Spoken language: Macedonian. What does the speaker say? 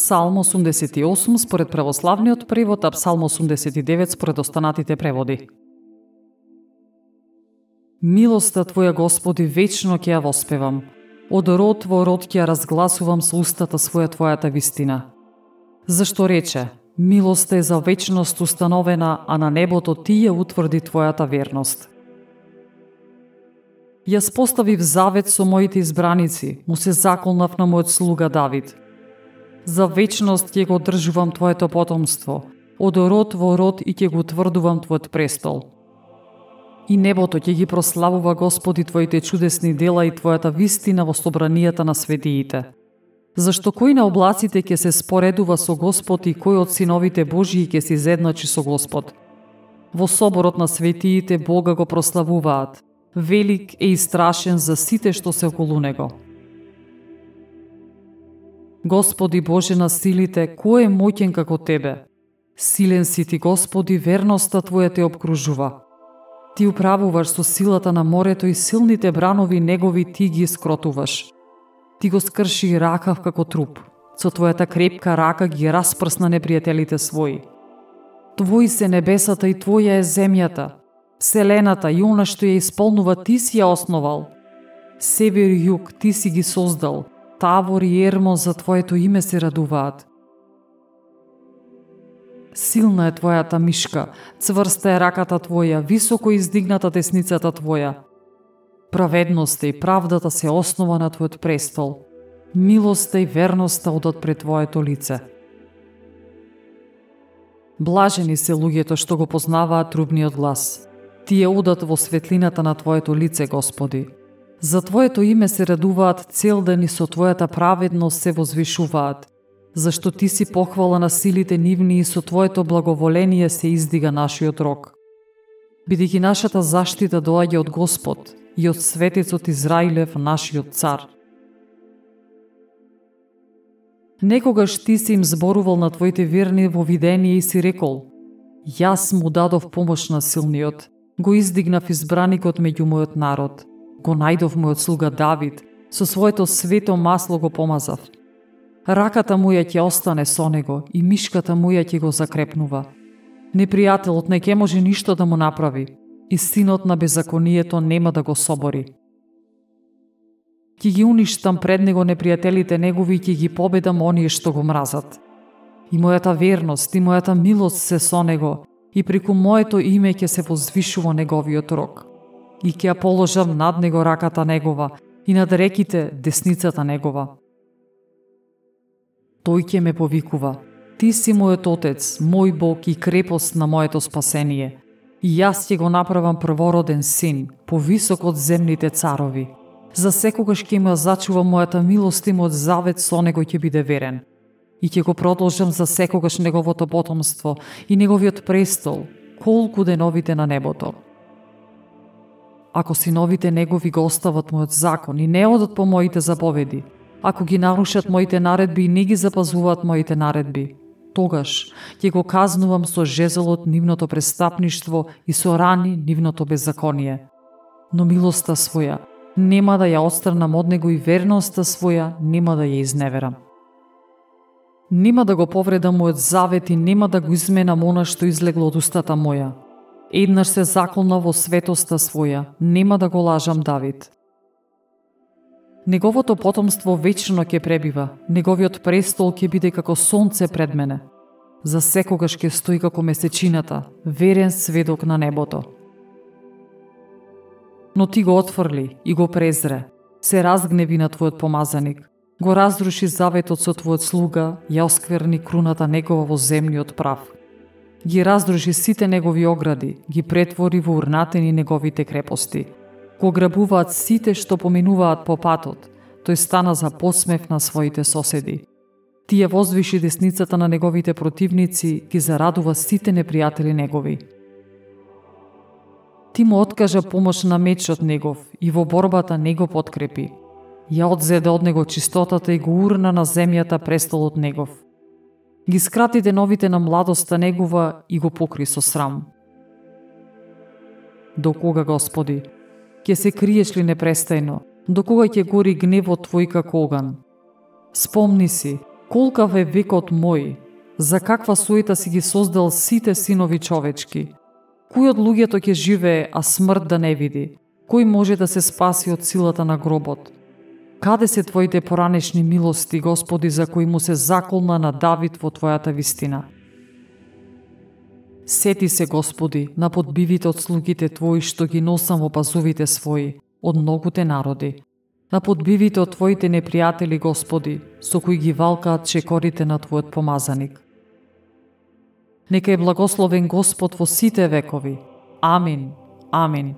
Псалм 88 според православниот превод, а Псалм 89 според останатите преводи. Милоста Твоја, Господи, вечно ќе ја воспевам. Од род во род ќе ја разгласувам со устата своја Твојата вистина. Зашто рече, милоста е за вечност установена, а на небото Ти ја утврди Твојата верност. Јас поставив завет со моите избраници, му се заколнав на мојот слуга Давид – За вечност ќе го држувам Твоето потомство, од род во род и ќе го тврдувам Твојот престол. И небото ќе ги прославува Господи Твоите чудесни дела и Твојата вистина во собранијата на светиите. Зашто кој на облаците ќе се споредува со Господ и кој од синовите Божии ќе се изедначи со Господ? Во соборот на светиите Бога го прославуваат. Велик е и страшен за сите што се околу него. Господи Боже на силите, кој е моќен како Тебе? Силен си Ти, Господи, верноста Твоја те обкружува. Ти управуваш со силата на морето и силните бранови негови Ти ги скротуваш. Ти го скрши ракав како труп. Со Твојата крепка рака ги распрсна непријателите своји. Твои се небесата и Твоја е земјата. Вселената и она што ја исполнува Ти си ја основал. Север и југ Ти си ги создал – Тавор и Ермо за Твоето име се радуваат. Силна е Твојата мишка, цврста е раката Твоја, високо издигната десницата Твоја. Праведноста и правдата се основа на Твојот престол. Милоста и верноста одат пред Твоето лице. Блажени се луѓето што го познаваат трубниот глас. Тие одат во светлината на Твоето лице, Господи. За Твоето име се радуваат цел ден и со Твојата праведност се возвишуваат, зашто Ти си похвала на силите нивни и со Твоето благоволение се издига нашиот рок. Бидејќи нашата заштита доаѓа од Господ и од светецот Израилев, нашиот цар. Некогаш ти си им зборувал на твоите верни во видение и си рекол Јас му дадов помош на силниот, го издигнав избраникот меѓу мојот народ – го најдов мојот слуга Давид, со своето свето масло го помазав. Раката му ја ќе остане со него и мишката му ја ќе го закрепнува. Непријателот не ќе може ништо да му направи и синот на беззаконието нема да го собори. Ќе ги уништам пред него непријателите негови и ќе ги победам оние што го мразат. И мојата верност и мојата милост се со него и преку моето име ќе се возвишува неговиот рок и ќе ја положам над него раката негова и над реките десницата негова. Тој ќе ме повикува. Ти си мојот отец, мој Бог и крепост на моето спасение. И јас ќе го направам првороден син, повисок од земните царови. За секогаш ќе ме зачува мојата милост и мојот завет со него ќе биде верен. И ќе го продолжам за секогаш неговото потомство и неговиот престол, колку деновите на небото ако синовите негови го остават мојот закон и не одат по моите заповеди, ако ги нарушат моите наредби и не ги запазуваат моите наредби, тогаш ќе го казнувам со жезелот нивното престапништво и со рани нивното беззаконие. Но милоста своја нема да ја отстранам од него и верноста своја нема да ја изневерам. Нема да го повредам мојот завет и нема да го изменам она што излегло од устата моја, Еднаш се заколна во светоста своја, нема да го лажам Давид. Неговото потомство вечно ќе пребива, неговиот престол ќе биде како сонце пред мене. За секогаш ќе стои како месечината, верен сведок на небото. Но ти го отфрли и го презре, се разгневи на твојот помазаник, го разруши заветот со твојот слуга, ја оскверни круната негова во земниот прав ги раздружи сите негови огради, ги претвори во урнатени неговите крепости. Го грабуваат сите што поминуваат по патот, тој стана за посмев на своите соседи. Тие возвиши десницата на неговите противници, ги зарадува сите непријатели негови. Ти му откажа помош на мечот негов и во борбата не го подкрепи. Ја одзеде од него чистотата и го урна на земјата престолот негов ги скрати деновите на младоста негова и го покри со срам. До кога, Господи, ќе се криеш ли непрестајно? До кога ќе гори гневот Твој како оган? Спомни си, Колкав е векот мој, за каква суета си ги создал сите синови човечки. Кој од луѓето ќе живее, а смрт да не види? Кој може да се спаси од силата на гробот? Каде се Твоите поранешни милости, Господи, за кои му се заколна на Давид во Твојата вистина? Сети се, Господи, на подбивите од слугите Твои што ги носам во пазовите своји, од многуте народи. На подбивите од Твоите непријатели, Господи, со кои ги валкаат чекорите на Твојот помазаник. Нека е благословен Господ во сите векови. Амин. Амин.